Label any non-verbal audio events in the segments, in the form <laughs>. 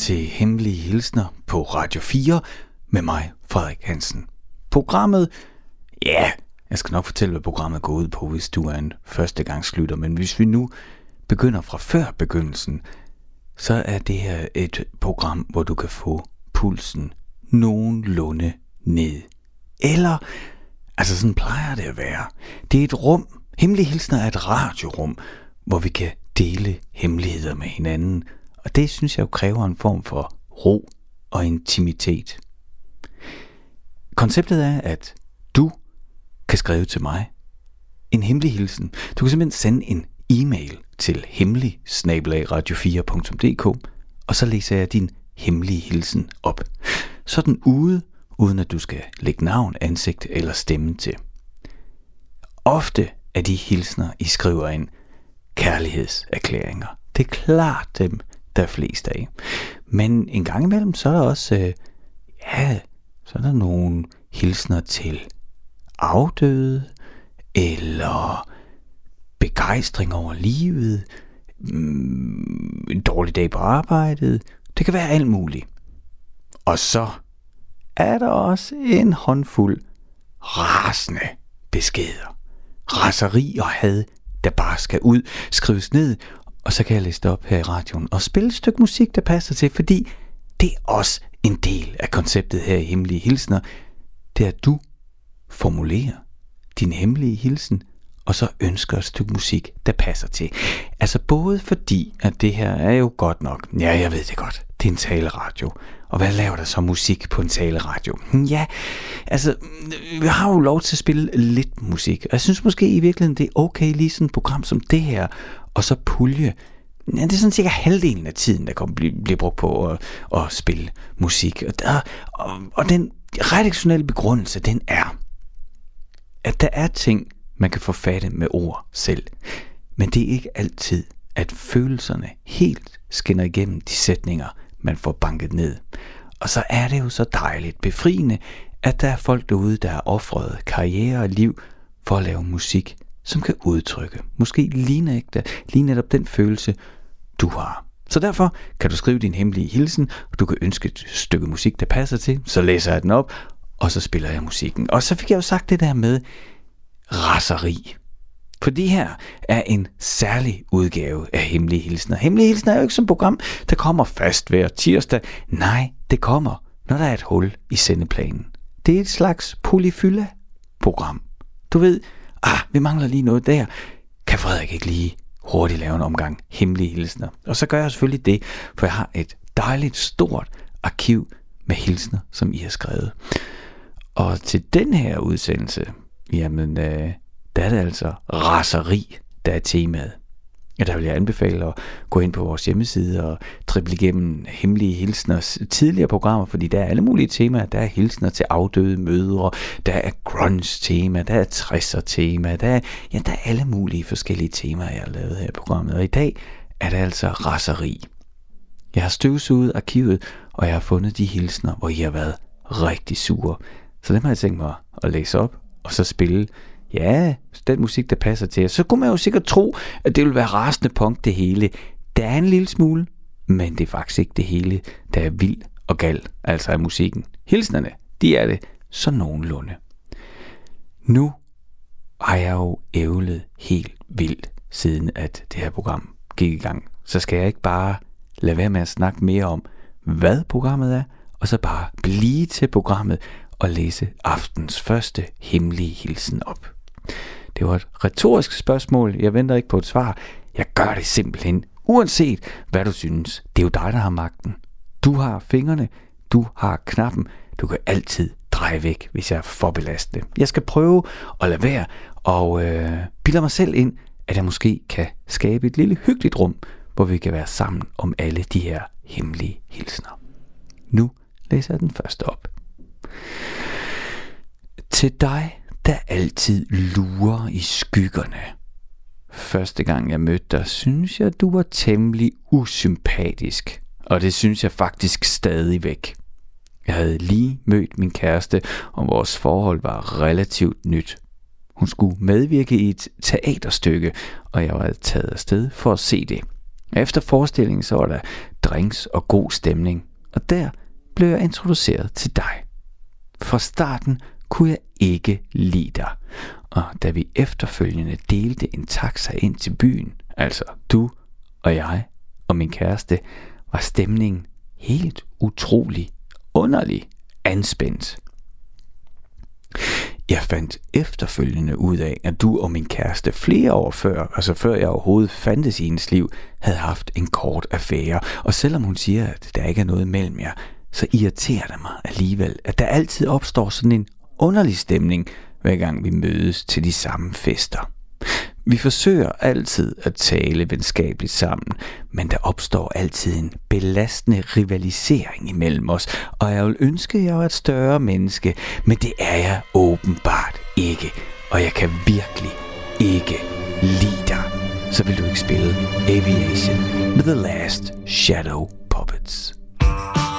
til Hemmelige Hilsner på Radio 4 med mig, Frederik Hansen. Programmet, ja, jeg skal nok fortælle, hvad programmet går ud på, hvis du er en førstegangslytter, men hvis vi nu begynder fra før begyndelsen, så er det her et program, hvor du kan få pulsen nogenlunde ned. Eller, altså sådan plejer det at være. Det er et rum, Hemmelige Hilsner er et radiorum, hvor vi kan dele hemmeligheder med hinanden, og det synes jeg jo kræver en form for ro og intimitet. Konceptet er, at du kan skrive til mig en hemmelig hilsen. Du kan simpelthen sende en e-mail til hemmelig radio4.dk og så læser jeg din hemmelige hilsen op. Så den ude, uden at du skal lægge navn, ansigt eller stemme til. Ofte er de hilsner, I skriver ind, kærlighedserklæringer. Det er klart dem, der flest af. Men en gang imellem, så er der også, øh, ja, så er der nogle hilsner til afdøde, eller begejstring over livet, mm, en dårlig dag på arbejdet. Det kan være alt muligt. Og så er der også en håndfuld rasende beskeder. Raseri og had, der bare skal ud, skrives ned, og så kan jeg læse det op her i radioen og spille et stykke musik, der passer til, fordi det er også en del af konceptet her i Hemmelige Hilsner. Det er, at du formulerer din hemmelige hilsen, og så ønsker et stykke musik, der passer til. Altså både fordi, at det her er jo godt nok, ja, jeg ved det godt, det er en taleradio. Og hvad laver der så musik på en taleradio? Hm, ja, altså, vi har jo lov til at spille lidt musik. Og jeg synes måske i virkeligheden, det er okay lige sådan et program som det her, og så pulje. Ja, det er sådan cirka halvdelen af tiden, der kommer blive, bliver brugt på at, at spille musik. Og, der, og, og den redaktionelle begrundelse, den er, at der er ting, man kan forfatte med ord selv. Men det er ikke altid, at følelserne helt skinner igennem de sætninger, man får banket ned. Og så er det jo så dejligt befriende, at der er folk derude, der har offret karriere og liv for at lave musik, som kan udtrykke, måske lige, nægte, lige netop den følelse, du har. Så derfor kan du skrive din hemmelige hilsen, og du kan ønske et stykke musik, der passer til, så læser jeg den op, og så spiller jeg musikken. Og så fik jeg jo sagt det der med raseri. For det her er en særlig udgave af Hemmelige Hilsner. Hemmelige Hilsner er jo ikke som program, der kommer fast hver tirsdag. Nej, det kommer, når der er et hul i sendeplanen. Det er et slags polyfylla-program. Du ved, ah, vi mangler lige noget der. Kan Frederik ikke lige hurtigt lave en omgang hemmelige hilsner? Og så gør jeg selvfølgelig det, for jeg har et dejligt stort arkiv med hilsner, som I har skrevet. Og til den her udsendelse, jamen, øh, der er det altså raseri, der er temaet. Ja, der vil jeg anbefale at gå ind på vores hjemmeside og trippe igennem hemmelige hilsners tidligere programmer, fordi der er alle mulige temaer. Der er hilsner til afdøde mødre, der er grunge tema, der er 60'er tema, der er, ja, der er alle mulige forskellige temaer, jeg har lavet her i programmet. Og i dag er det altså raseri. Jeg har støvsuget arkivet, og jeg har fundet de hilsner, hvor I har været rigtig sure. Så dem har jeg tænkt mig at læse op, og så spille Ja, den musik, der passer til Så kunne man jo sikkert tro, at det ville være rasende punk det hele. Der er en lille smule, men det er faktisk ikke det hele, der er vild og gal, altså af musikken. Hilsnerne, de er det så nogenlunde. Nu har jeg jo ævlet helt vildt, siden at det her program gik i gang. Så skal jeg ikke bare lade være med at snakke mere om, hvad programmet er, og så bare blive til programmet og læse aftens første hemmelige hilsen op. Det var et retorisk spørgsmål. Jeg venter ikke på et svar. Jeg gør det simpelthen, uanset hvad du synes. Det er jo dig, der har magten. Du har fingrene. Du har knappen. Du kan altid dreje væk, hvis jeg er for belastende. Jeg skal prøve at lade være og øh, bilde mig selv ind, at jeg måske kan skabe et lille hyggeligt rum, hvor vi kan være sammen om alle de her hemmelige hilsner. Nu læser jeg den første op. Til dig, der altid lurer i skyggerne. Første gang jeg mødte dig, synes jeg, du var temmelig usympatisk. Og det synes jeg faktisk stadigvæk. Jeg havde lige mødt min kæreste, og vores forhold var relativt nyt. Hun skulle medvirke i et teaterstykke, og jeg var taget afsted for at se det. Efter forestillingen så var der drinks og god stemning, og der blev jeg introduceret til dig. Fra starten kunne jeg ikke lide dig, og da vi efterfølgende delte en taxa ind til byen, altså du og jeg og min kæreste, var stemningen helt utrolig underlig anspændt. Jeg fandt efterfølgende ud af, at du og min kæreste flere år før, altså før jeg overhovedet fandtes i hendes liv, havde haft en kort affære. Og selvom hun siger, at der ikke er noget mellem jer, så irriterer det mig alligevel, at der altid opstår sådan en underlig stemning, hver gang vi mødes til de samme fester. Vi forsøger altid at tale venskabeligt sammen, men der opstår altid en belastende rivalisering imellem os, og jeg vil ønske, at jeg var et større menneske, men det er jeg åbenbart ikke, og jeg kan virkelig ikke lide dig. Så vil du ikke spille Aviation med The Last Shadow Puppets. Så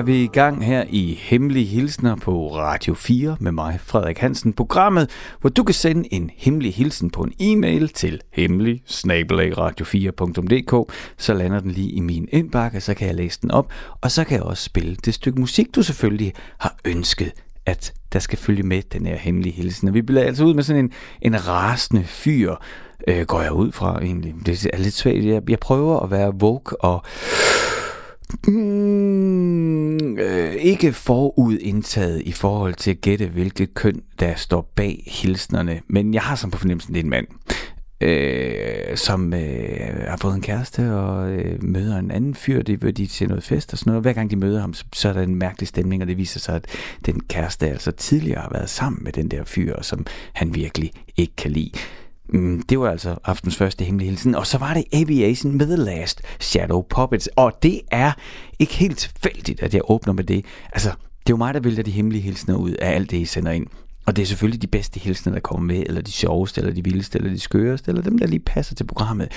er vi i gang her i Hemmelige Hilsner på Radio 4 med mig, Frederik Hansen. Programmet, hvor du kan sende en hemmelig hilsen på en e-mail til hemmelig radio4.dk. Så lander den lige i min indbakke, så kan jeg læse den op, og så kan jeg også spille det stykke musik, du selvfølgelig har ønsket at der skal følge med den her hemmelige hilsen. vi bliver altså ud med sådan en, en rasende fyr, øh, går jeg ud fra egentlig. Det er lidt svært. Jeg, jeg prøver at være woke og Mm, øh, ikke forudindtaget i forhold til at gætte, hvilket køn, der står bag hilsnerne. Men jeg har som på fornemmelsen, det er en mand øh, som øh, har fået en kæreste og øh, møder en anden fyr. Det vil de til noget fest og sådan noget. Hver gang de møder ham, så, så er der en mærkelig stemning, og det viser sig, at den kæreste altså tidligere har været sammen med den der fyr, som han virkelig ikke kan lide. Mm, det var altså aftens første hemmelige hilsen. Og så var det Aviation med The Last Shadow Puppets. Og det er ikke helt tilfældigt, at jeg åbner med det. Altså, det er jo mig, der vælger de hemmelige hilsner ud af alt det, I sender ind. Og det er selvfølgelig de bedste hilsner, der kommer med, eller de sjoveste, eller de vildeste, eller de skøreste, eller dem, der lige passer til programmet.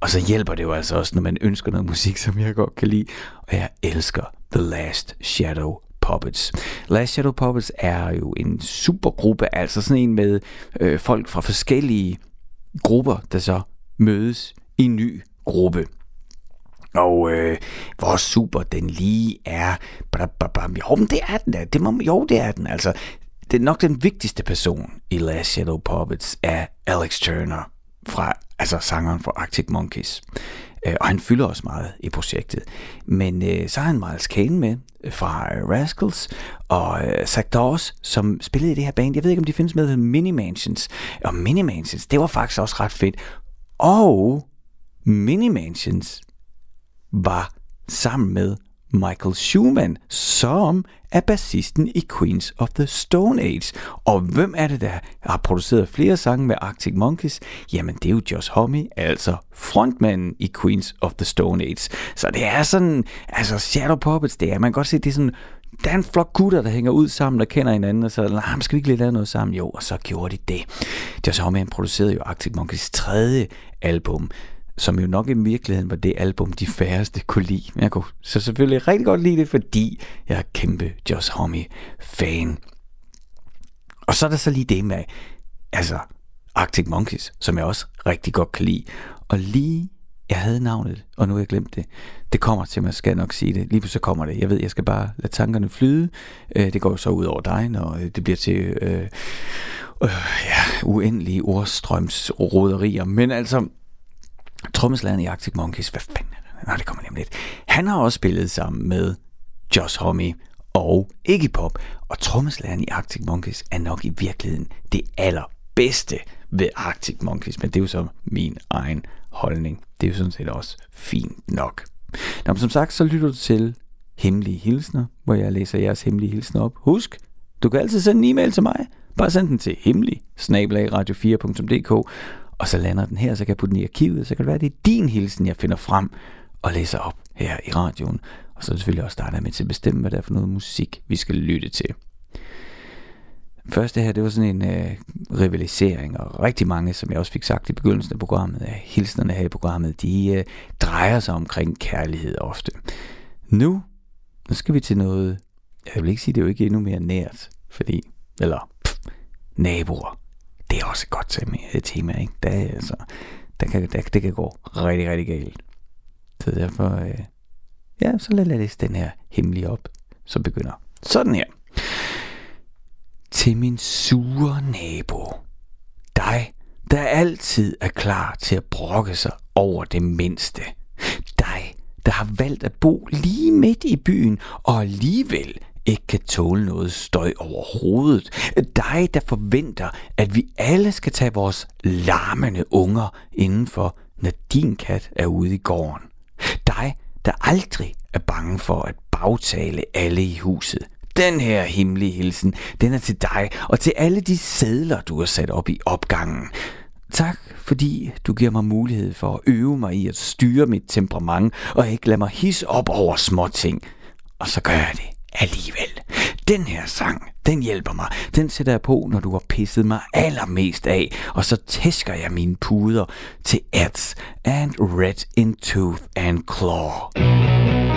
Og så hjælper det jo altså også, når man ønsker noget musik, som jeg godt kan lide. Og jeg elsker The Last Shadow Puppets. Last Shadow Puppets er jo en supergruppe, altså sådan en med øh, folk fra forskellige grupper, der så mødes i en ny gruppe. Og øh, hvor super den lige er. Jo, men det er den da. Det må, jo, det er den. Altså, det er nok den vigtigste person i Last Shadow Puppets er Alex Turner, fra, altså sangeren for Arctic Monkeys. Øh, og han fylder også meget i projektet. Men øh, så har han Miles Kane med fra øh, Rascals, og øh, Zach Dawes, som spillede i det her band. Jeg ved ikke, om de findes med, Mini Mansions. Og Mini Mansions, det var faktisk også ret fedt. Og Mini Mansions var sammen med Michael Schumann, som er bassisten i Queens of the Stone Age. Og hvem er det, der har produceret flere sange med Arctic Monkeys? Jamen, det er jo Josh Homme, altså frontmanden i Queens of the Stone Age. Så det er sådan, altså Shadow Puppets, det er, man kan godt se, det er sådan, der er en flok gutter, der hænger ud sammen, der kender hinanden, og så, nah, skal vi ikke lige lave noget sammen? Jo, og så gjorde de det. Josh Homme, producerede jo Arctic Monkeys tredje album, som jo nok i virkeligheden var det album, de færreste kunne lide. Men jeg kunne så selvfølgelig rigtig godt lide det, fordi jeg er kæmpe Josh Homme-fan. Og så er der så lige det med, altså Arctic Monkeys, som jeg også rigtig godt kan lide. Og lige, jeg havde navnet, og nu har jeg glemt det. Det kommer til mig, skal jeg nok sige det. Lige så kommer det. Jeg ved, jeg skal bare lade tankerne flyde. Øh, det går jo så ud over dig, når øh, det bliver til øh, øh, ja, uendelige ordstrømsroderier. Men altså, trommeslageren i Arctic Monkeys, hvad fanden er det? Nej, det kommer nemlig lidt. Han har også spillet sammen med Josh Homme og Iggy Pop, og trommeslageren i Arctic Monkeys er nok i virkeligheden det allerbedste ved Arctic Monkeys, men det er jo så min egen holdning. Det er jo sådan set også fint nok. Nå, men som sagt, så lytter du til Hemmelige Hilsner, hvor jeg læser jeres hemmelige hilsner op. Husk, du kan altid sende en e-mail til mig. Bare send den til hemmelig radio4.dk, og så lander den her, så kan jeg putte den i arkivet, så kan det være, at det er din hilsen, jeg finder frem og læser op her i radioen. Og så er det selvfølgelig også dig, der med til at bestemme, hvad det er for noget musik, vi skal lytte til. Første her, det var sådan en øh, rivalisering, og rigtig mange, som jeg også fik sagt i begyndelsen af programmet, af hilsnerne her i programmet, de øh, drejer sig omkring kærlighed ofte. Nu, nu skal vi til noget, jeg vil ikke sige, det er jo ikke endnu mere nært, fordi, eller pff, naboer det er også et godt øh, tema, ikke? Der, altså, der kan, der, det kan gå rigtig, rigtig galt. Så derfor, øh, ja, så lad jeg læse den her hemmelige op, som begynder sådan her. Til min sure nabo. Dig, der altid er klar til at brokke sig over det mindste. Dig, der har valgt at bo lige midt i byen, og alligevel ikke kan tåle noget støj overhovedet. Dig, der forventer, at vi alle skal tage vores larmende unger indenfor, når din kat er ude i gården. Dig, der aldrig er bange for at bagtale alle i huset. Den her hemmelige hilsen, den er til dig og til alle de sædler, du har sat op i opgangen. Tak, fordi du giver mig mulighed for at øve mig i at styre mit temperament og ikke lade mig hisse op over små ting. Og så gør jeg det alligevel. Den her sang, den hjælper mig. Den sætter jeg på, når du har pisset mig allermest af, og så tæsker jeg mine puder til Eds and Red in Tooth and Claw.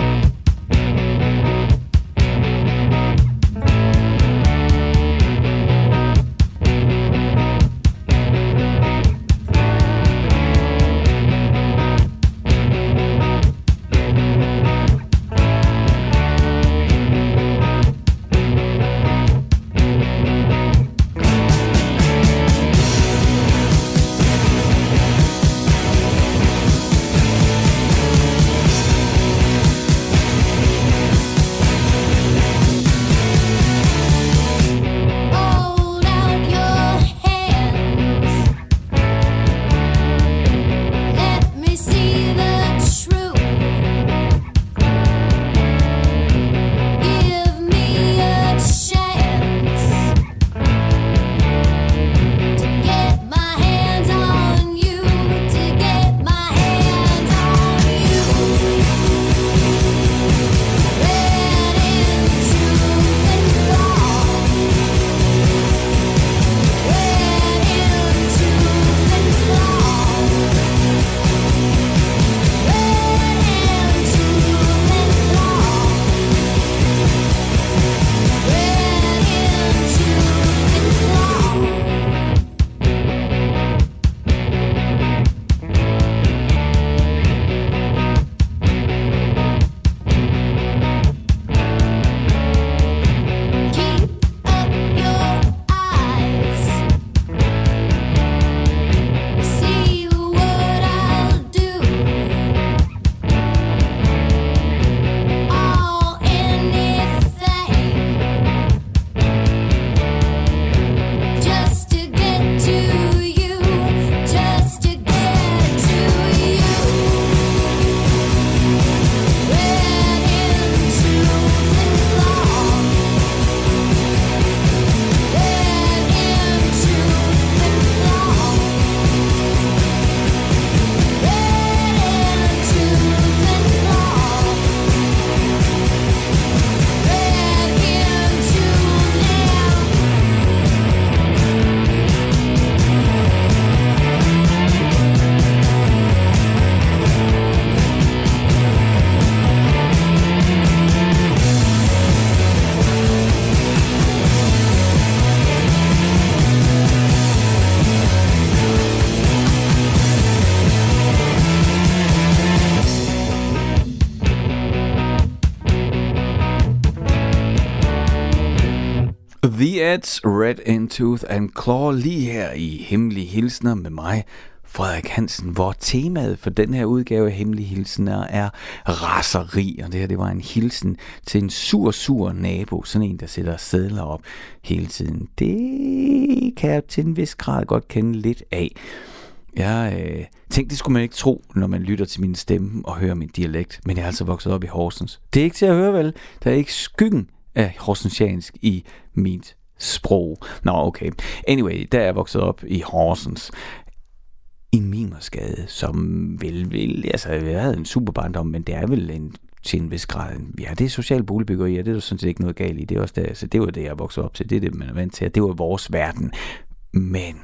The Ads, Red in Tooth and Claw lige her i Hemmelige Hilsner med mig, Frederik Hansen, hvor temaet for den her udgave af Hemmelige Hilsner er raseri, og det her det var en hilsen til en sur, sur nabo, sådan en, der sætter sædler op hele tiden. Det kan jeg til en vis grad godt kende lidt af. Jeg øh, tænkte, det skulle man ikke tro, når man lytter til min stemme og hører min dialekt, men jeg er altså vokset op i Horsens. Det er ikke til at høre vel, der er ikke skyggen af horsensiansk i mit sprog. Nå, okay. Anyway, der er jeg vokset op i Horsens i Mimersgade, som vel, vel, altså jeg havde en super barndom, men det er vel en, til en vis grad, ja, det er social boligbyggeri, og det er der sådan set ikke noget galt i, det er også der, så det var det, jeg voksede op til, det er det, man er vant til, det var vores verden. Men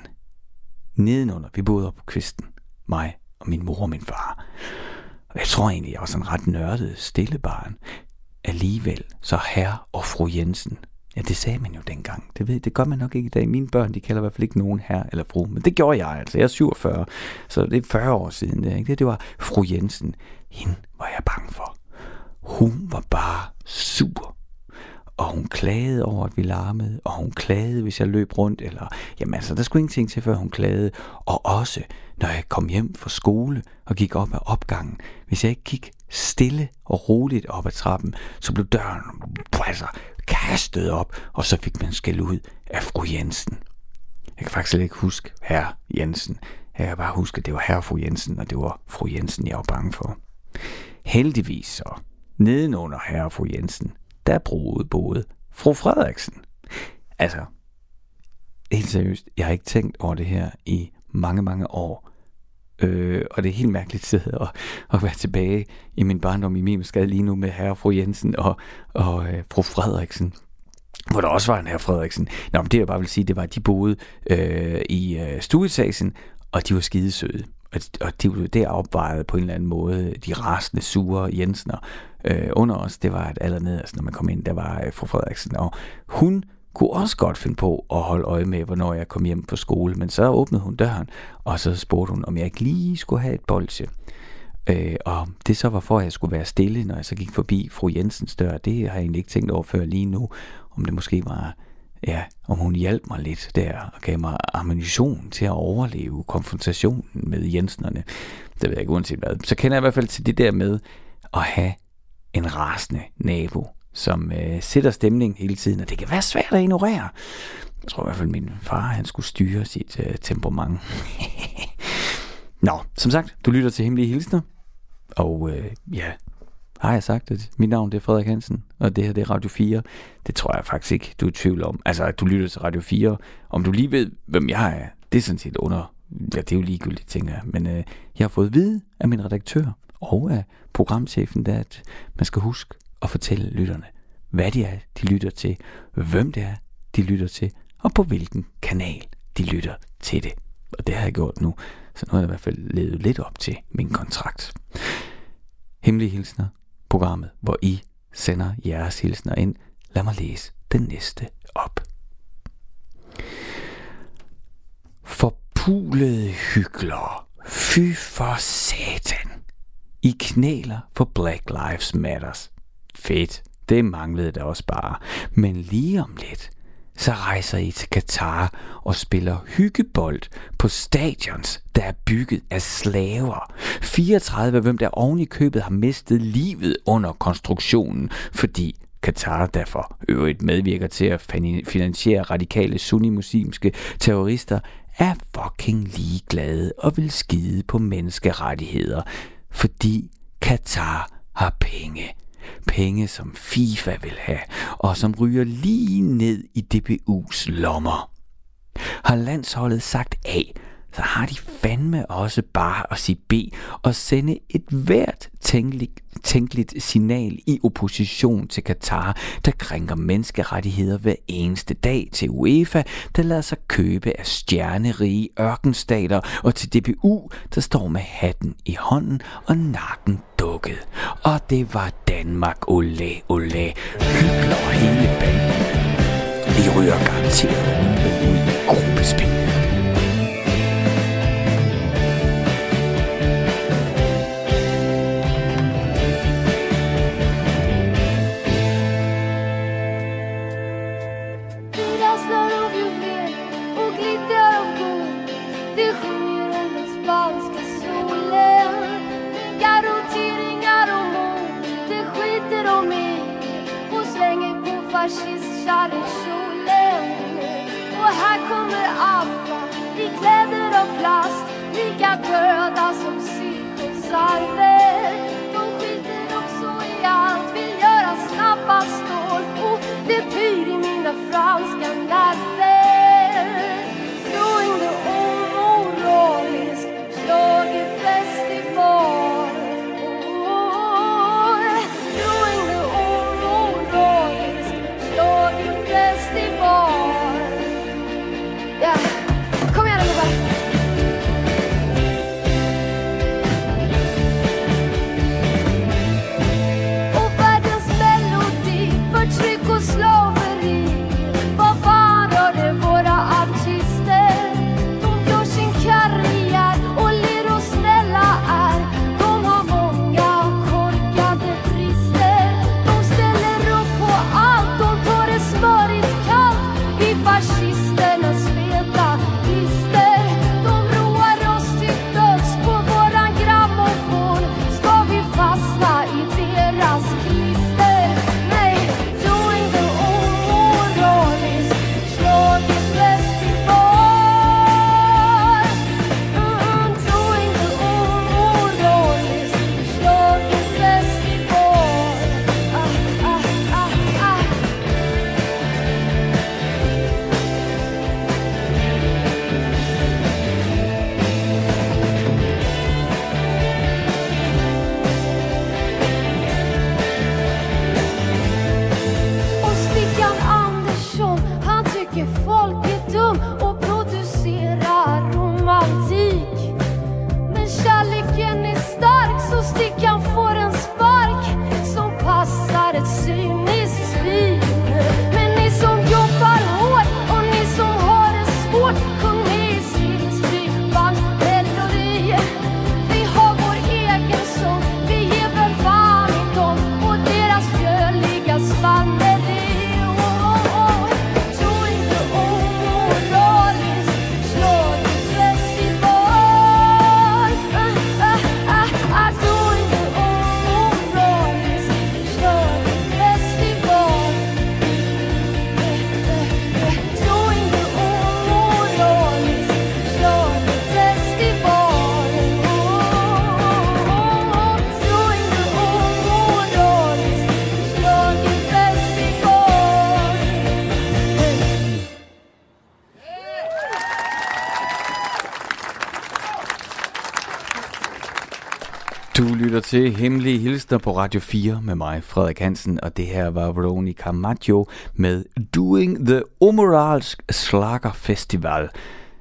nedenunder, vi boede op på kvisten, mig og min mor og min far. Og jeg tror egentlig, jeg var sådan ret nørdet stille barn. Alligevel, så herre og fru Jensen, Ja, det sagde man jo dengang. Det, ved, det gør man nok ikke i dag. Mine børn, de kalder i hvert fald ikke nogen her eller fru. Men det gjorde jeg altså. Jeg er 47, så det er 40 år siden. Det, ikke? det var fru Jensen. Hende var jeg bange for. Hun var bare sur. Og hun klagede over, at vi larmede, og hun klagede, hvis jeg løb rundt, eller, jamen altså, der skulle ingenting til, før hun klagede. Og også, når jeg kom hjem fra skole og gik op ad opgangen, hvis jeg ikke gik stille og roligt op ad trappen, så blev døren altså, kastet op, og så fik man skæld ud af fru Jensen. Jeg kan faktisk ikke huske herre Jensen. Jeg kan bare huske, at det var herre fru Jensen, og det var fru Jensen, jeg var bange for. Heldigvis så, nedenunder herre fru Jensen, der boede både fru Frederiksen. Altså, helt seriøst, jeg har ikke tænkt over det her i mange, mange år. Øh, og det er helt mærkeligt sted at, at være tilbage i min barndom i min skade lige nu med herre og fru Jensen og, og øh, fru Frederiksen hvor der også var en herre Frederiksen. Nå, men det jeg bare vil sige, det var, at de boede øh, i øh, stueetagen, og de var skidesøde. Og, og de var der opvejet på en eller anden måde de rasende, sure Jensener øh, under os. Det var et allernederst, når man kom ind, der var øh, fru Frederiksen. Og hun kunne også godt finde på at holde øje med, hvornår jeg kom hjem på skole. Men så åbnede hun døren, og så spurgte hun, om jeg ikke lige skulle have et bolse. Øh, og det så var for, at jeg skulle være stille, når jeg så gik forbi fru Jensens dør. Det har jeg egentlig ikke tænkt over før lige nu. Om det måske var, ja, om hun hjalp mig lidt der og gav mig ammunition til at overleve konfrontationen med Jensnerne. Det ved jeg ikke uanset hvad. Så kender jeg i hvert fald til det der med at have en rasende nabo som øh, sætter stemning hele tiden, og det kan være svært at ignorere. Jeg tror i hvert fald, at min far han skulle styre sit øh, temperament. <laughs> Nå, som sagt, du lytter til Hemmelige Hilsner, og øh, ja, har jeg sagt det? Mit navn det er Frederik Hansen, og det her det er Radio 4. Det tror jeg faktisk ikke, du er i tvivl om. Altså, at du lytter til Radio 4. Om du lige ved, hvem jeg er, det er sådan set under... Ja, det er jo ligegyldigt, tænker jeg. Men øh, jeg har fået at vide af min redaktør og af programchefen, der, at man skal huske og fortælle lytterne, hvad det er, de lytter til, hvem det er, de lytter til, og på hvilken kanal de lytter til det. Og det har jeg gjort nu, så nu har jeg i hvert fald levet lidt op til min kontrakt. Hemmelige hilsner, programmet, hvor I sender jeres hilsner ind. Lad mig læse den næste op. Forpulede hyggelere. Fy for satan. I knæler for Black Lives Matters. Fedt, det manglede der også bare. Men lige om lidt, så rejser I til Katar og spiller hyggebold på stadions, der er bygget af slaver. 34 af hvem der oven i købet har mistet livet under konstruktionen, fordi Katar derfor øvrigt medvirker til at finansiere radikale sunni-muslimske terrorister, er fucking ligeglade og vil skide på menneskerettigheder, fordi Katar har penge. Penge, som FIFA vil have, og som ryger lige ned i DBU's lommer. Har landsholdet sagt A, så har de fandme også bare at sige B og sende et hvert tænkeligt, tænkeligt signal i opposition til Katar, der krænker menneskerettigheder hver eneste dag til UEFA, der lader sig købe af stjernerige ørkenstater, og til DBU, der står med hatten i hånden og nakken dukket. Og det var Danmark, olé, olé, hygler hele banden. Vi ryger garanteret ud i gruppespil. Fascistkärr i. Och här kommer alla i kläder av plast, lika döda som cirkusarver. De skiter också i allt, vill göra snabba stål och det pyr i mina franska til Hemmelige Hilsner på Radio 4 med mig, Frederik Hansen, og det her var Veronica Maggio med Doing the Omoralsk Slager Festival,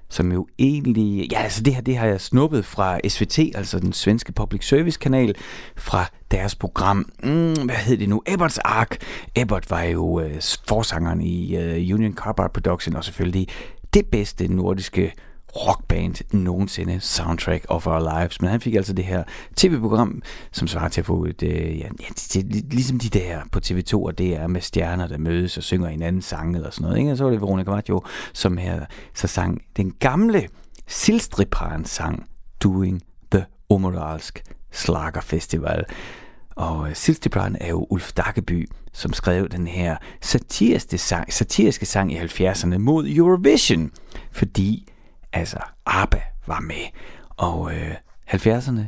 som jo egentlig, ja altså det her, det har jeg snuppet fra SVT, altså den svenske public service kanal, fra deres program, mm, hvad hed det nu, Ebberts Ark. Ebbert var jo øh, forsangeren i øh, Union Carbide Production, og selvfølgelig det bedste nordiske rockband nogensinde, Soundtrack of Our Lives. Men han fik altså det her tv-program, som svarer til at få et, øh, ja, til, ligesom de der på TV2, og det er med stjerner, der mødes og synger en anden sang eller sådan noget. Ikke? Og så var det Veronica Maggio, som her så sang den gamle Silstriparen sang Doing the Omoralsk Slager Festival. Og øh, Silstriparen er jo Ulf Dakkeby, som skrev den her satiriske sang, satiriske sang i 70'erne mod Eurovision, fordi altså ABBA var med. Og øh, 70'erne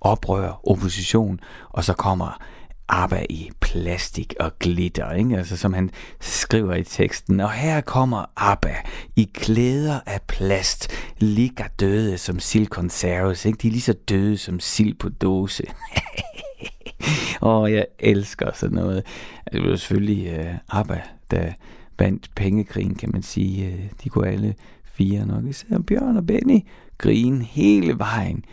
oprør, opposition, og så kommer ABBA i plastik og glitter, ikke? Altså, som han skriver i teksten. Og her kommer ABBA i klæder af plast, ligger døde som silkonserves, ikke? De er lige så døde som sild på dåse. oh, <laughs> jeg elsker sådan noget. Altså, det var selvfølgelig uh, ABBA, der vandt pengekrigen, kan man sige. Øh, de kunne alle fire nok især Bjørn og Benny grine hele vejen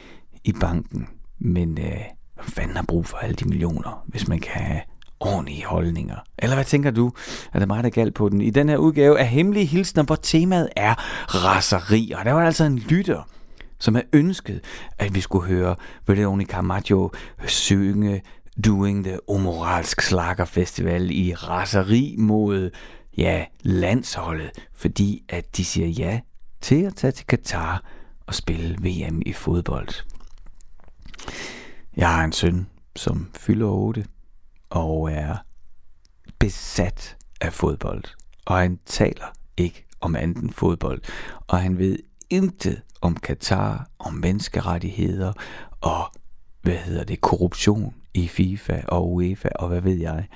i banken. Men øh, fanden har brug for alle de millioner, hvis man kan have ordentlige holdninger? Eller hvad tænker du? Er det mig, der galt på den? I den her udgave af Hemmelige Hilsner, hvor temaet er raseri. Og der var altså en lytter, som havde ønsket, at vi skulle høre Veronica Maggio synge Doing the Omoralsk Slagerfestival i raseri mod ja, landsholdet, fordi at de siger ja til at tage til Katar og spille VM i fodbold. Jeg har en søn, som fylder 8 og er besat af fodbold, og han taler ikke om anden fodbold, og han ved intet om Katar, om menneskerettigheder og hvad hedder det, korruption i FIFA og UEFA og hvad ved jeg.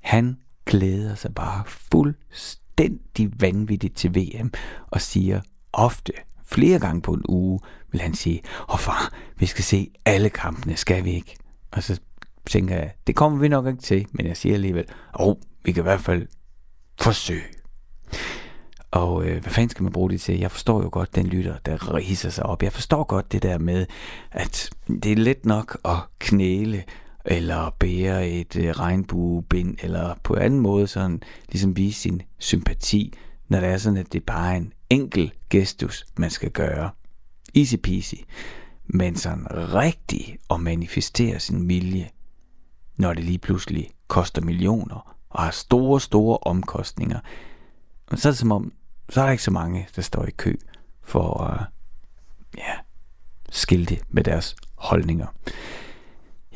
Han glæder sig bare fuldstændig vanvittigt til VM og siger ofte, flere gange på en uge, vil han sige, åh oh, far, vi skal se alle kampene, skal vi ikke? Og så tænker jeg, det kommer vi nok ikke til, men jeg siger alligevel, åh, oh, vi kan i hvert fald forsøge. Og øh, hvad fanden skal man bruge det til? Jeg forstår jo godt den lytter, der riser sig op. Jeg forstår godt det der med, at det er let nok at knæle eller bære et øh, regnbuebind, eller på anden måde sådan ligesom vise sin sympati, når det er sådan, at det er bare en enkel gestus, man skal gøre. Easy peasy. Men sådan rigtig at manifestere sin vilje, når det lige pludselig koster millioner og har store, store omkostninger, så er det som om, så er der ikke så mange, der står i kø for at ja, skilte med deres holdninger.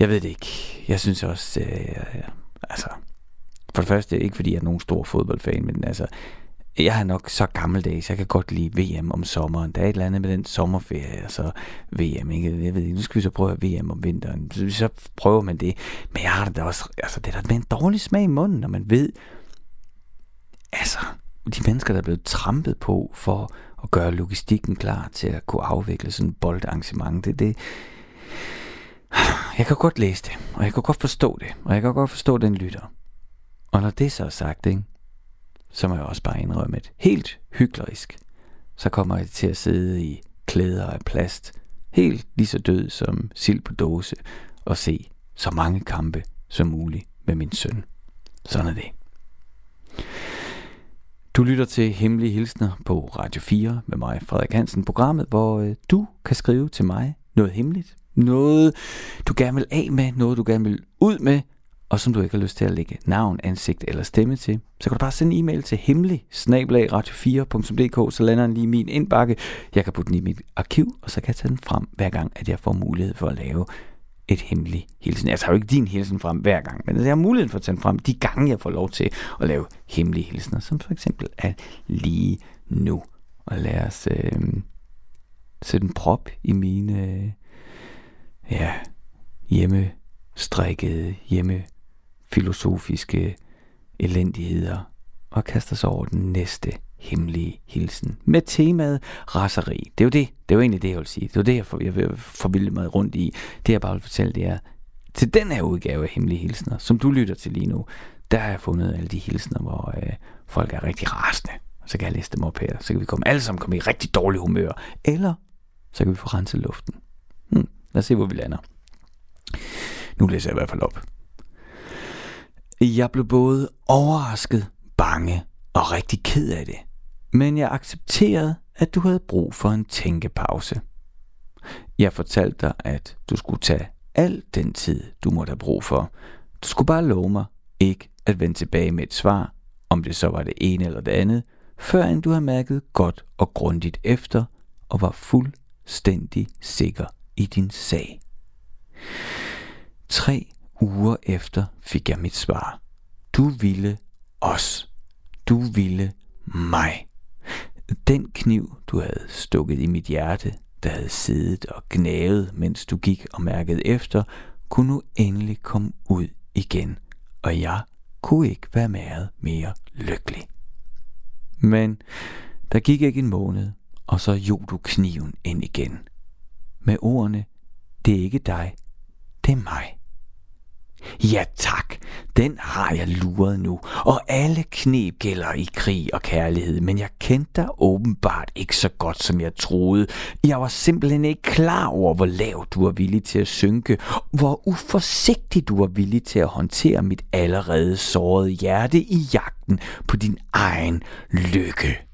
Jeg ved det ikke. Jeg synes også, øh, altså, for det første ikke fordi jeg er nogen stor fodboldfan, men altså, jeg er nok så gammeldags, jeg kan godt lide VM om sommeren. Der er et eller andet med den sommerferie, og så VM, ikke? Jeg ved ikke, nu skal vi så prøve VM om vinteren. Så, så prøver man det. Men jeg har det da også, altså det er da med en dårlig smag i munden, når man ved, altså, de mennesker, der er blevet trampet på for at gøre logistikken klar til at kunne afvikle sådan et boldarrangement, det, det, jeg kan godt læse det, og jeg kan godt forstå det, og jeg kan godt forstå den lytter. Og når det så er sagt, ikke, så må jeg også bare indrømme et helt hyklerisk, så kommer jeg til at sidde i klæder af plast, helt lige så død som sild på dåse, og se så mange kampe som muligt med min søn. Sådan er det. Du lytter til Hemmelige Hilsner på Radio 4 med mig, Frederik Hansen, programmet, hvor øh, du kan skrive til mig noget hemmeligt, noget du gerne vil af med, noget du gerne vil ud med, og som du ikke har lyst til at lægge navn, ansigt eller stemme til, så kan du bare sende en e-mail til hemmelig radio4.dk, så lander den lige i min indbakke. Jeg kan putte den i mit arkiv, og så kan jeg tage den frem hver gang, at jeg får mulighed for at lave et hemmeligt hilsen. Jeg tager jo ikke din hilsen frem hver gang, men jeg har muligheden for at tage den frem de gange, jeg får lov til at lave hemmelige hilsner, som for eksempel er lige nu. Og lad os øh, sætte en prop i mine øh, ja, hjemme strikkede, hjemme filosofiske elendigheder og kaster sig over den næste hemmelige hilsen med temaet raseri. Det er jo det. Det er jo egentlig det, jeg vil sige. Det er jo det, jeg, for, jeg vil forvilde mig rundt i. Det, jeg bare vil fortælle, det er, til den her udgave af hemmelige hilsner, som du lytter til lige nu, der har jeg fundet alle de hilsner, hvor øh, folk er rigtig rasende. Så kan jeg læse dem op her. Så kan vi komme alle sammen komme i rigtig dårlig humør. Eller så kan vi få renset luften. Lad os se, hvor vi lander. Nu læser jeg i hvert fald op. Jeg blev både overrasket, bange og rigtig ked af det. Men jeg accepterede, at du havde brug for en tænkepause. Jeg fortalte dig, at du skulle tage al den tid, du måtte have brug for. Du skulle bare love mig ikke at vende tilbage med et svar, om det så var det ene eller det andet, før end du har mærket godt og grundigt efter og var fuldstændig sikker i din sag. Tre uger efter fik jeg mit svar. Du ville os. Du ville mig. Den kniv, du havde stukket i mit hjerte, der havde siddet og gnavet, mens du gik og mærkede efter, kunne nu endelig komme ud igen, og jeg kunne ikke være meget mere lykkelig. Men der gik ikke en måned, og så jog du kniven ind igen. Med ordene, det er ikke dig, det er mig. Ja tak, den har jeg luret nu, og alle knep gælder i krig og kærlighed, men jeg kendte dig åbenbart ikke så godt, som jeg troede. Jeg var simpelthen ikke klar over, hvor lav du var villig til at synke, hvor uforsigtig du var villig til at håndtere mit allerede sårede hjerte i jagten på din egen lykke.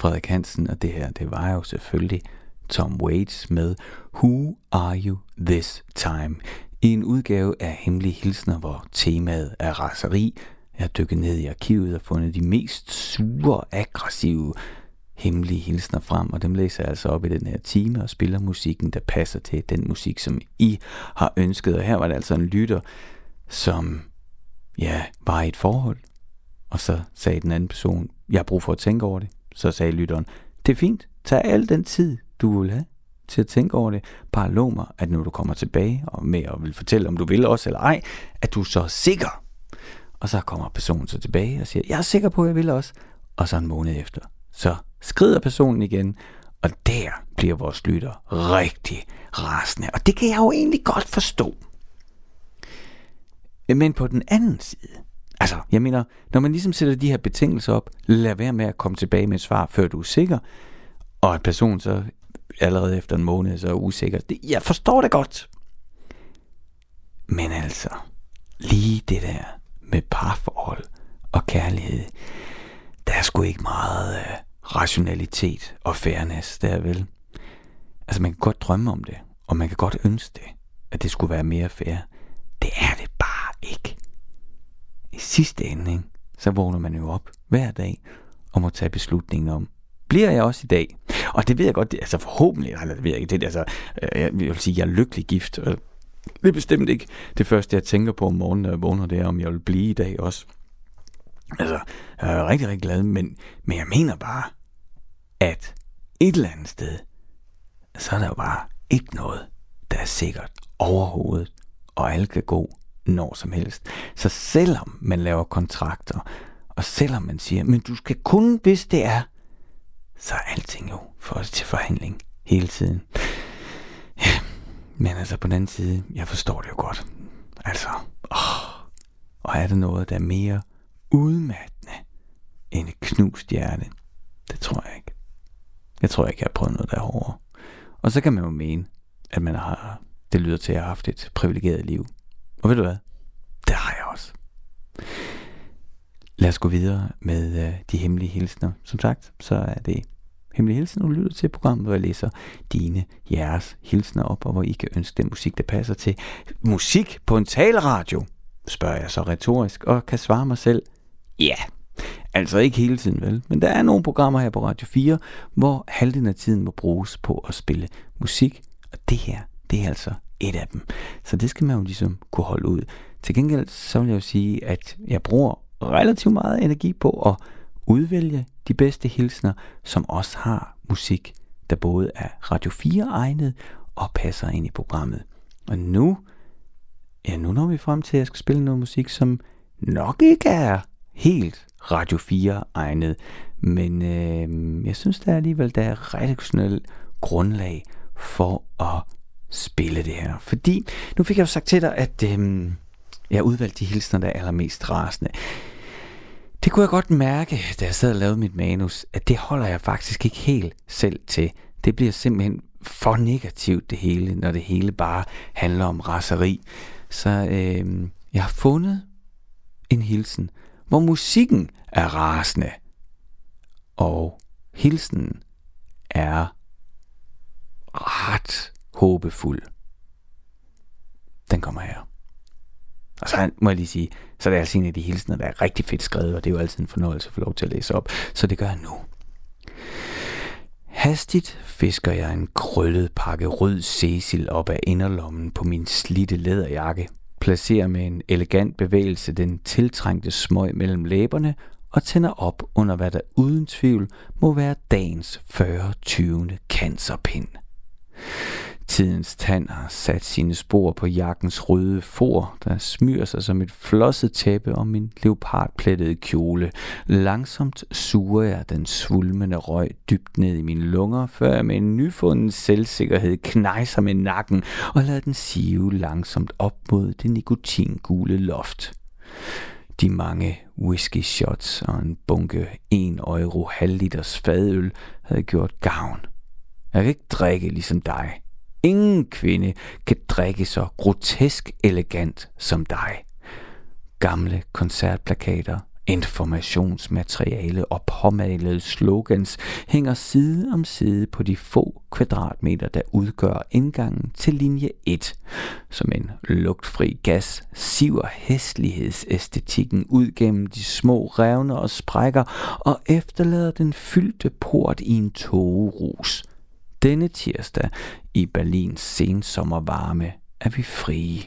Frederik Hansen, og det her, det var jo selvfølgelig Tom Waits med Who Are You This Time? I en udgave af Hemmelige Hilsner, hvor temaet er raseri. Jeg har dykket ned i arkivet og fundet de mest sure, aggressive hemmelige hilsner frem, og dem læser jeg altså op i den her time og spiller musikken, der passer til den musik, som I har ønsket. Og her var det altså en lytter, som ja, var i et forhold, og så sagde den anden person, jeg har brug for at tænke over det. Så sagde lytteren, det er fint, tag al den tid, du vil have til at tænke over det. Bare lov mig, at når du kommer tilbage og med og vil fortælle, om du vil også eller ej, at du er så sikker. Og så kommer personen så tilbage og siger, jeg er sikker på, at jeg vil også. Og så en måned efter, så skrider personen igen, og der bliver vores lytter rigtig rasende. Og det kan jeg jo egentlig godt forstå. Men på den anden side, altså, jeg mener, når man ligesom sætter de her betingelser op, lad være med at komme tilbage med et svar, før du er sikker, og at personen så allerede efter en måned så er usikker. Det, jeg forstår det godt. Men altså, lige det der med parforhold og kærlighed, der er sgu ikke meget øh, rationalitet og fairness der vel. Altså man kan godt drømme om det, og man kan godt ønske det, at det skulle være mere fair. Det er det bare ikke. Sidste ende, ikke, så vågner man jo op hver dag og må tage beslutningen om, bliver jeg også i dag? Og det ved jeg godt, det, altså forhåbentlig, eller det ved jeg ikke, det, altså, øh, jeg vil sige, jeg er lykkelig gift, og det er bestemt ikke det første, jeg tænker på om morgenen, når jeg vågner, det er, om jeg vil blive i dag også. Altså, jeg er rigtig, rigtig glad, men, men jeg mener bare, at et eller andet sted, så er der jo bare ikke noget, der er sikkert overhovedet, og alle kan gå når som helst. Så selvom man laver kontrakter Og selvom man siger, men du skal kun, hvis det er, så er alting jo for til forhandling hele tiden. Ja, men altså på den anden side, jeg forstår det jo godt. Altså, åh, og er der noget, der er mere udmattende end et knust hjerte? Det tror jeg ikke. Jeg tror ikke, jeg har prøvet noget, der er hårdere. Og så kan man jo mene, at man har, det lyder til, at jeg har haft et privilegeret liv. Og ved du hvad? Det har jeg også. Lad os gå videre med øh, de hemmelige hilsner. Som sagt, så er det hemmelige hilsner, du lytter til programmet, hvor jeg læser dine, jeres hilsner op, og hvor I kan ønske den musik, der passer til. Musik på en taleradio, spørger jeg så retorisk, og kan svare mig selv, ja, altså ikke hele tiden vel, men der er nogle programmer her på Radio 4, hvor halvdelen af tiden må bruges på at spille musik, og det her, det er altså et af dem. Så det skal man jo ligesom kunne holde ud. Til gengæld så vil jeg jo sige, at jeg bruger relativt meget energi på at udvælge de bedste hilsner, som også har musik, der både er Radio 4 egnet og passer ind i programmet. Og nu, ja, nu når vi frem til, at jeg skal spille noget musik, som nok ikke er helt Radio 4 egnet, men øh, jeg synes der alligevel, der er redaktionel grundlag for at spille det her. Fordi nu fik jeg jo sagt til dig, at øh, jeg udvalgte de hilsner, der er allermest rasende. Det kunne jeg godt mærke, da jeg sad og lavede mit manus, at det holder jeg faktisk ikke helt selv til. Det bliver simpelthen for negativt det hele, når det hele bare handler om raseri. Så øh, jeg har fundet en hilsen, hvor musikken er rasende, og hilsen er ret håbefuld. Den kommer her. Og så må jeg lige sige, så er det altså en af de hilsner, der er rigtig fedt skrevet, og det er jo altid en fornøjelse at få lov til at læse op. Så det gør jeg nu. Hastigt fisker jeg en krøllet pakke rød Cecil op af inderlommen på min slitte læderjakke, placerer med en elegant bevægelse den tiltrængte smøg mellem læberne og tænder op under hvad der uden tvivl må være dagens 40-20. cancerpind. Tidens tand har sat sine spor på jakkens røde for, der smyrer sig som et flosset tæppe om min leopardplettede kjole. Langsomt suger jeg den svulmende røg dybt ned i mine lunger, før jeg med en nyfunden selvsikkerhed knejser med nakken og lader den sive langsomt op mod det nikotingule loft. De mange whisky shots og en bunke 1 euro halvliters fadøl havde gjort gavn. Jeg kan ikke drikke ligesom dig, Ingen kvinde kan drikke så grotesk elegant som dig. Gamle koncertplakater, informationsmateriale og påmalede slogans hænger side om side på de få kvadratmeter, der udgør indgangen til linje 1. Som en lugtfri gas siver hæslighedsæstetikken ud gennem de små revner og sprækker og efterlader den fyldte port i en togerus. Denne tirsdag i Berlins sensommervarme er vi frie.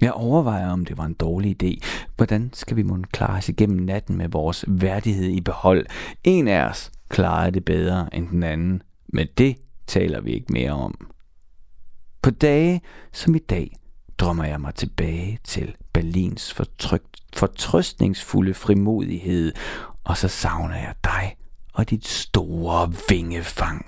Jeg overvejer, om det var en dårlig idé. Hvordan skal vi måtte klare os igennem natten med vores værdighed i behold? En af os klarer det bedre end den anden, men det taler vi ikke mere om. På dage som i dag drømmer jeg mig tilbage til Berlins fortrygt, fortrøstningsfulde frimodighed, og så savner jeg dig og dit store vingefang.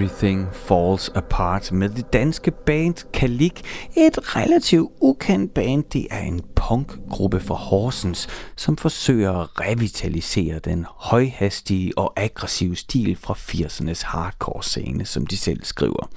Everything Falls Apart med det danske band Kalik. Et relativt ukendt band. Det er en punkgruppe fra Horsens, som forsøger at revitalisere den højhastige og aggressive stil fra 80'ernes hardcore scene, som de selv skriver.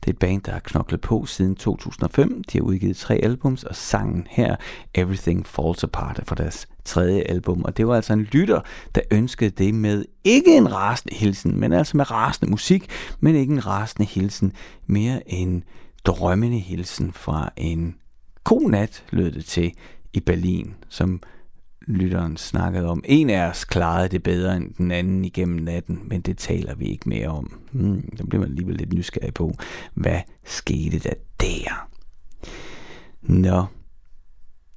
Det er et band, der har knoklet på siden 2005. De har udgivet tre albums, og sangen her, Everything Falls Apart, er fra deres tredje album. Og det var altså en lytter, der ønskede det med ikke en rasende hilsen, men altså med rasende musik, men ikke en rasende hilsen, mere en drømmende hilsen fra en god nat, lød det til i Berlin, som lytteren snakkede om. En af os klarede det bedre end den anden igennem natten, men det taler vi ikke mere om. Hmm, der bliver man alligevel lidt nysgerrig på. Hvad skete der der? Nå,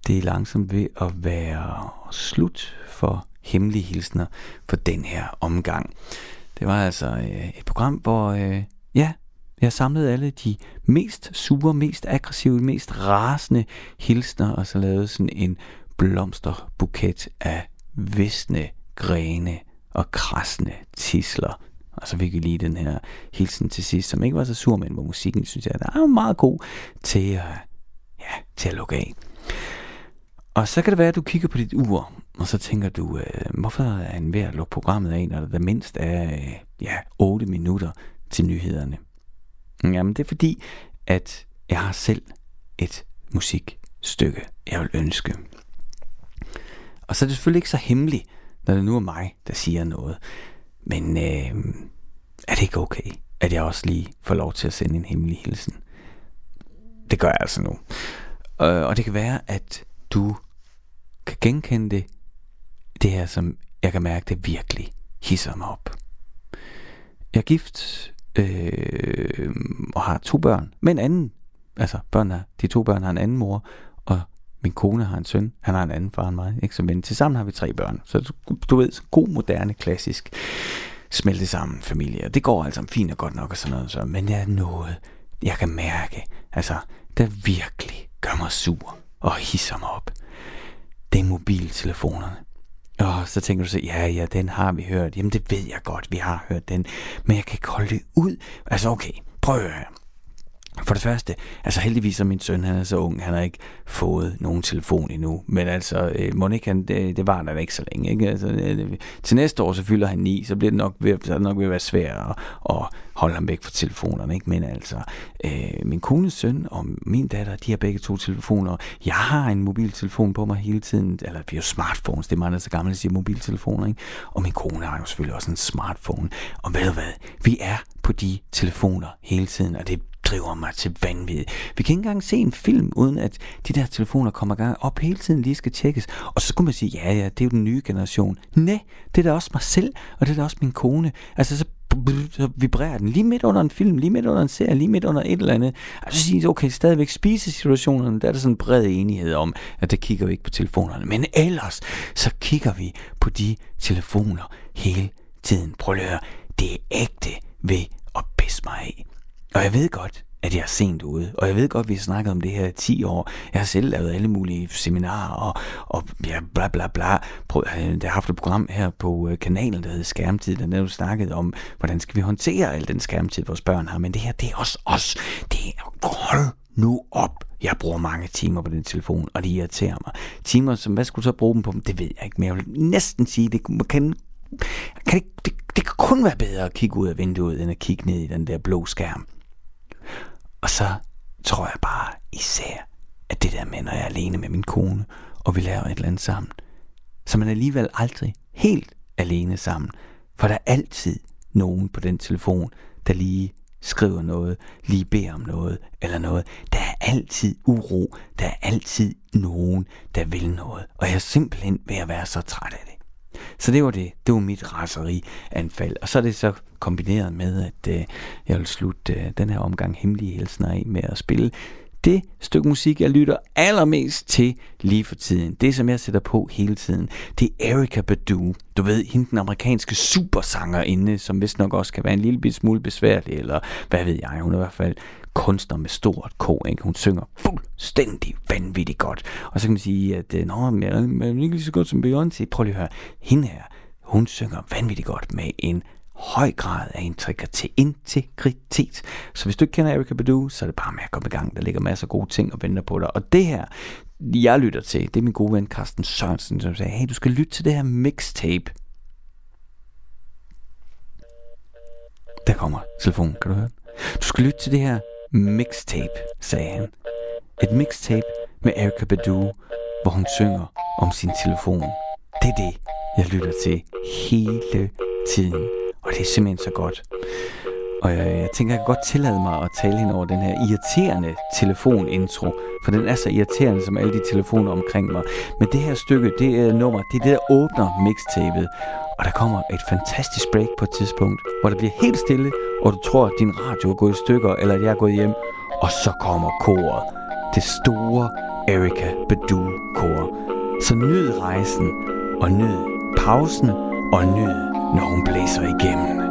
det er langsomt ved at være slut for hemmelige hilsner for den her omgang. Det var altså øh, et program, hvor øh, ja, jeg samlede alle de mest sure, mest aggressive, mest rasende hilsner, og så lavede sådan en blomsterbuket af visne grene og krasne tisler. Og så fik vi lige den her hilsen til sidst, som ikke var så sur, men hvor musikken, synes jeg, der er meget god til at, ja, til at lukke af. Og så kan det være, at du kigger på dit ur, og så tænker du, øh, hvorfor er en ved at lukke programmet af, når der mindst er øh, ja, 8 minutter til nyhederne? Jamen, det er fordi, at jeg har selv et musikstykke, jeg vil ønske. Og så er det selvfølgelig ikke så hemmeligt, når det nu er mig, der siger noget. Men øh, er det ikke okay, at jeg også lige får lov til at sende en hemmelig hilsen? Det gør jeg altså nu. Øh, og det kan være, at du kan genkende det, det her, som jeg kan mærke, det virkelig hisser mig op. Jeg er gift øh, og har to børn med en anden. Altså, børnene, de to børn har en anden mor, min kone har en søn, han har en anden far end mig, ikke? Så, men tilsammen har vi tre børn. Så du ved, så god, moderne, klassisk, smelte sammen familie. Og det går altså fint og godt nok og sådan noget. Så. Men det er noget, jeg kan mærke, altså, der virkelig gør mig sur og hisser mig op. Det er mobiltelefonerne. Og så tænker du så, ja, ja, den har vi hørt. Jamen, det ved jeg godt, vi har hørt den. Men jeg kan ikke holde det ud. Altså, okay, prøv at høre. For det første, altså heldigvis er min søn, han er så ung, han har ikke fået nogen telefon endnu. Men altså, øh, Monik, han, det, det var der ikke så længe. Ikke? Altså, øh, til næste år, så fylder han ni, så bliver det nok ved, så er det nok ved at være svært at, at holde ham væk fra telefonerne. Ikke? Men altså, øh, min kones søn og min datter, de har begge to telefoner. Jeg har en mobiltelefon på mig hele tiden. Eller vi er jo smartphones, det er meget så gammelt at sige mobiltelefoner. Ikke? Og min kone har jo selvfølgelig også en smartphone. Og ved du hvad? Vi er på de telefoner hele tiden, og det driver mig til vanvid. Vi kan ikke engang se en film, uden at de der telefoner kommer gang op hele tiden lige skal tjekkes. Og så skulle man sige, ja, ja, det er jo den nye generation. Nej, det er da også mig selv, og det er da også min kone. Altså, så så vibrerer den lige midt under en film, lige midt under en serie, lige midt under et eller andet. Altså sige, okay, stadigvæk spisesituationerne, der er der sådan en bred enighed om, at der kigger vi ikke på telefonerne. Men ellers, så kigger vi på de telefoner hele tiden. Prøv at høre, det er ægte ved at pisse mig af. Og jeg ved godt, at jeg er sent ude, og jeg ved godt, at vi har snakket om det her i 10 år. Jeg har selv lavet alle mulige seminarer, og, og ja, bla bla bla. Prøv, øh, jeg har haft et program her på øh, kanalen, der hedder Skærmtid, der netop snakket om, hvordan skal vi håndtere al den skærmtid, vores børn har. Men det her, det er også os. Det er, hold nu op. Jeg bruger mange timer på den telefon, og det irriterer mig. Timer, som hvad skulle du så bruge dem på? Det ved jeg ikke, men jeg vil næsten sige, det kan, kan det, det, det kan kun være bedre at kigge ud af vinduet, end at kigge ned i den der blå skærm. Og så tror jeg bare især, at det der med, når jeg er alene med min kone, og vi laver et eller andet sammen, så man alligevel aldrig helt alene sammen. For der er altid nogen på den telefon, der lige skriver noget, lige beder om noget eller noget. Der er altid uro. Der er altid nogen, der vil noget. Og jeg er simpelthen ved at være så træt af det. Så det var det. Det var mit raserianfald. Og så er det så kombineret med, at øh, jeg vil slutte øh, den her omgang hemmelige hilsner af med at spille det stykke musik, jeg lytter allermest til lige for tiden, det som jeg sætter på hele tiden, det er Erika Badu. Du ved, hende den amerikanske supersangerinde, som vist nok også kan være en lille smule besværlig, eller hvad ved jeg, hun er i hvert fald kunstner med stort K, ikke? Hun synger fuldstændig vanvittigt godt. Og så kan man sige, at øh, Nå, men jeg er ikke lige så godt som Beyoncé. Prøv lige at høre, hende her, hun synger vanvittigt godt med en høj grad af integritet. integritet. Så hvis du ikke kender Erika Badu, så er det bare med at komme i gang. Der ligger masser af gode ting og venter på dig. Og det her, jeg lytter til, det er min gode ven Carsten Sørensen, som sagde, hey, du skal lytte til det her mixtape. Der kommer telefonen, kan du høre Du skal lytte til det her mixtape, sagde han. Et mixtape med Erika Badu, hvor hun synger om sin telefon. Det er det, jeg lytter til hele tiden. Og det er simpelthen så godt. Og jeg, jeg tænker, jeg kan godt tillade mig at tale hende over den her irriterende telefonintro. For den er så irriterende som alle de telefoner omkring mig. Men det her stykke, det er nummer, det er det, der åbner mixtapet. Og der kommer et fantastisk break på et tidspunkt, hvor det bliver helt stille, og du tror, at din radio er gået i stykker, eller at jeg er gået hjem. Og så kommer koret. Det store Erika Badu-kor. Så nyd rejsen, og nyd pausen, og nyd, når hun blæser igennem.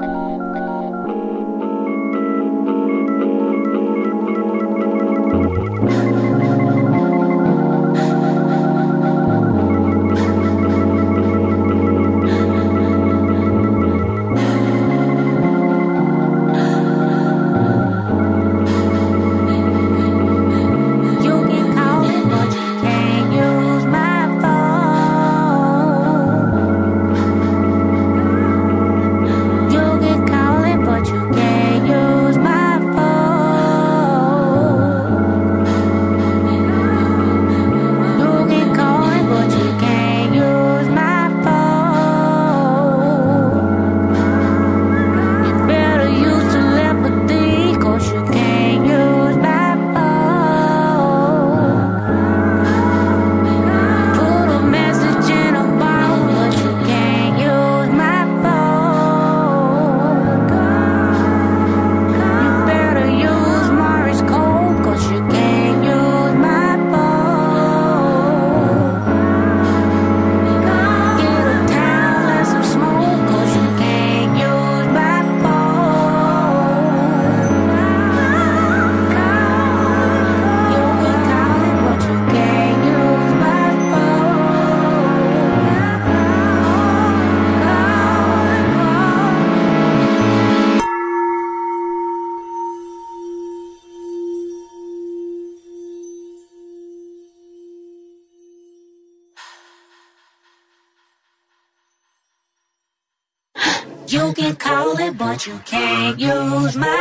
Use my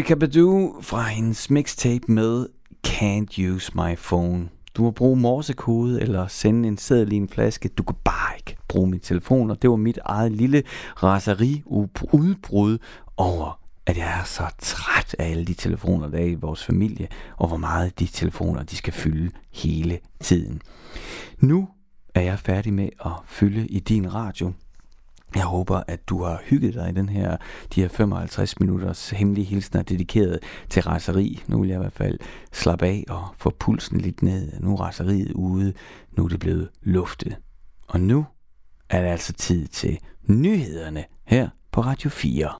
Erika Badu fra hendes mixtape med Can't Use My Phone. Du må bruge morsekode eller sende en seddel i en flaske. Du kan bare ikke bruge min telefon, og det var mit eget lille raseri udbrud over, at jeg er så træt af alle de telefoner, der er i vores familie, og hvor meget de telefoner, de skal fylde hele tiden. Nu er jeg færdig med at fylde i din radio. Jeg håber, at du har hygget dig i den her, de her 55 minutters hemmelige hilsner dedikeret til raseri. Nu vil jeg i hvert fald slappe af og få pulsen lidt ned. Nu er raseriet ude. Nu er det blevet luftet. Og nu er det altså tid til nyhederne her på Radio 4.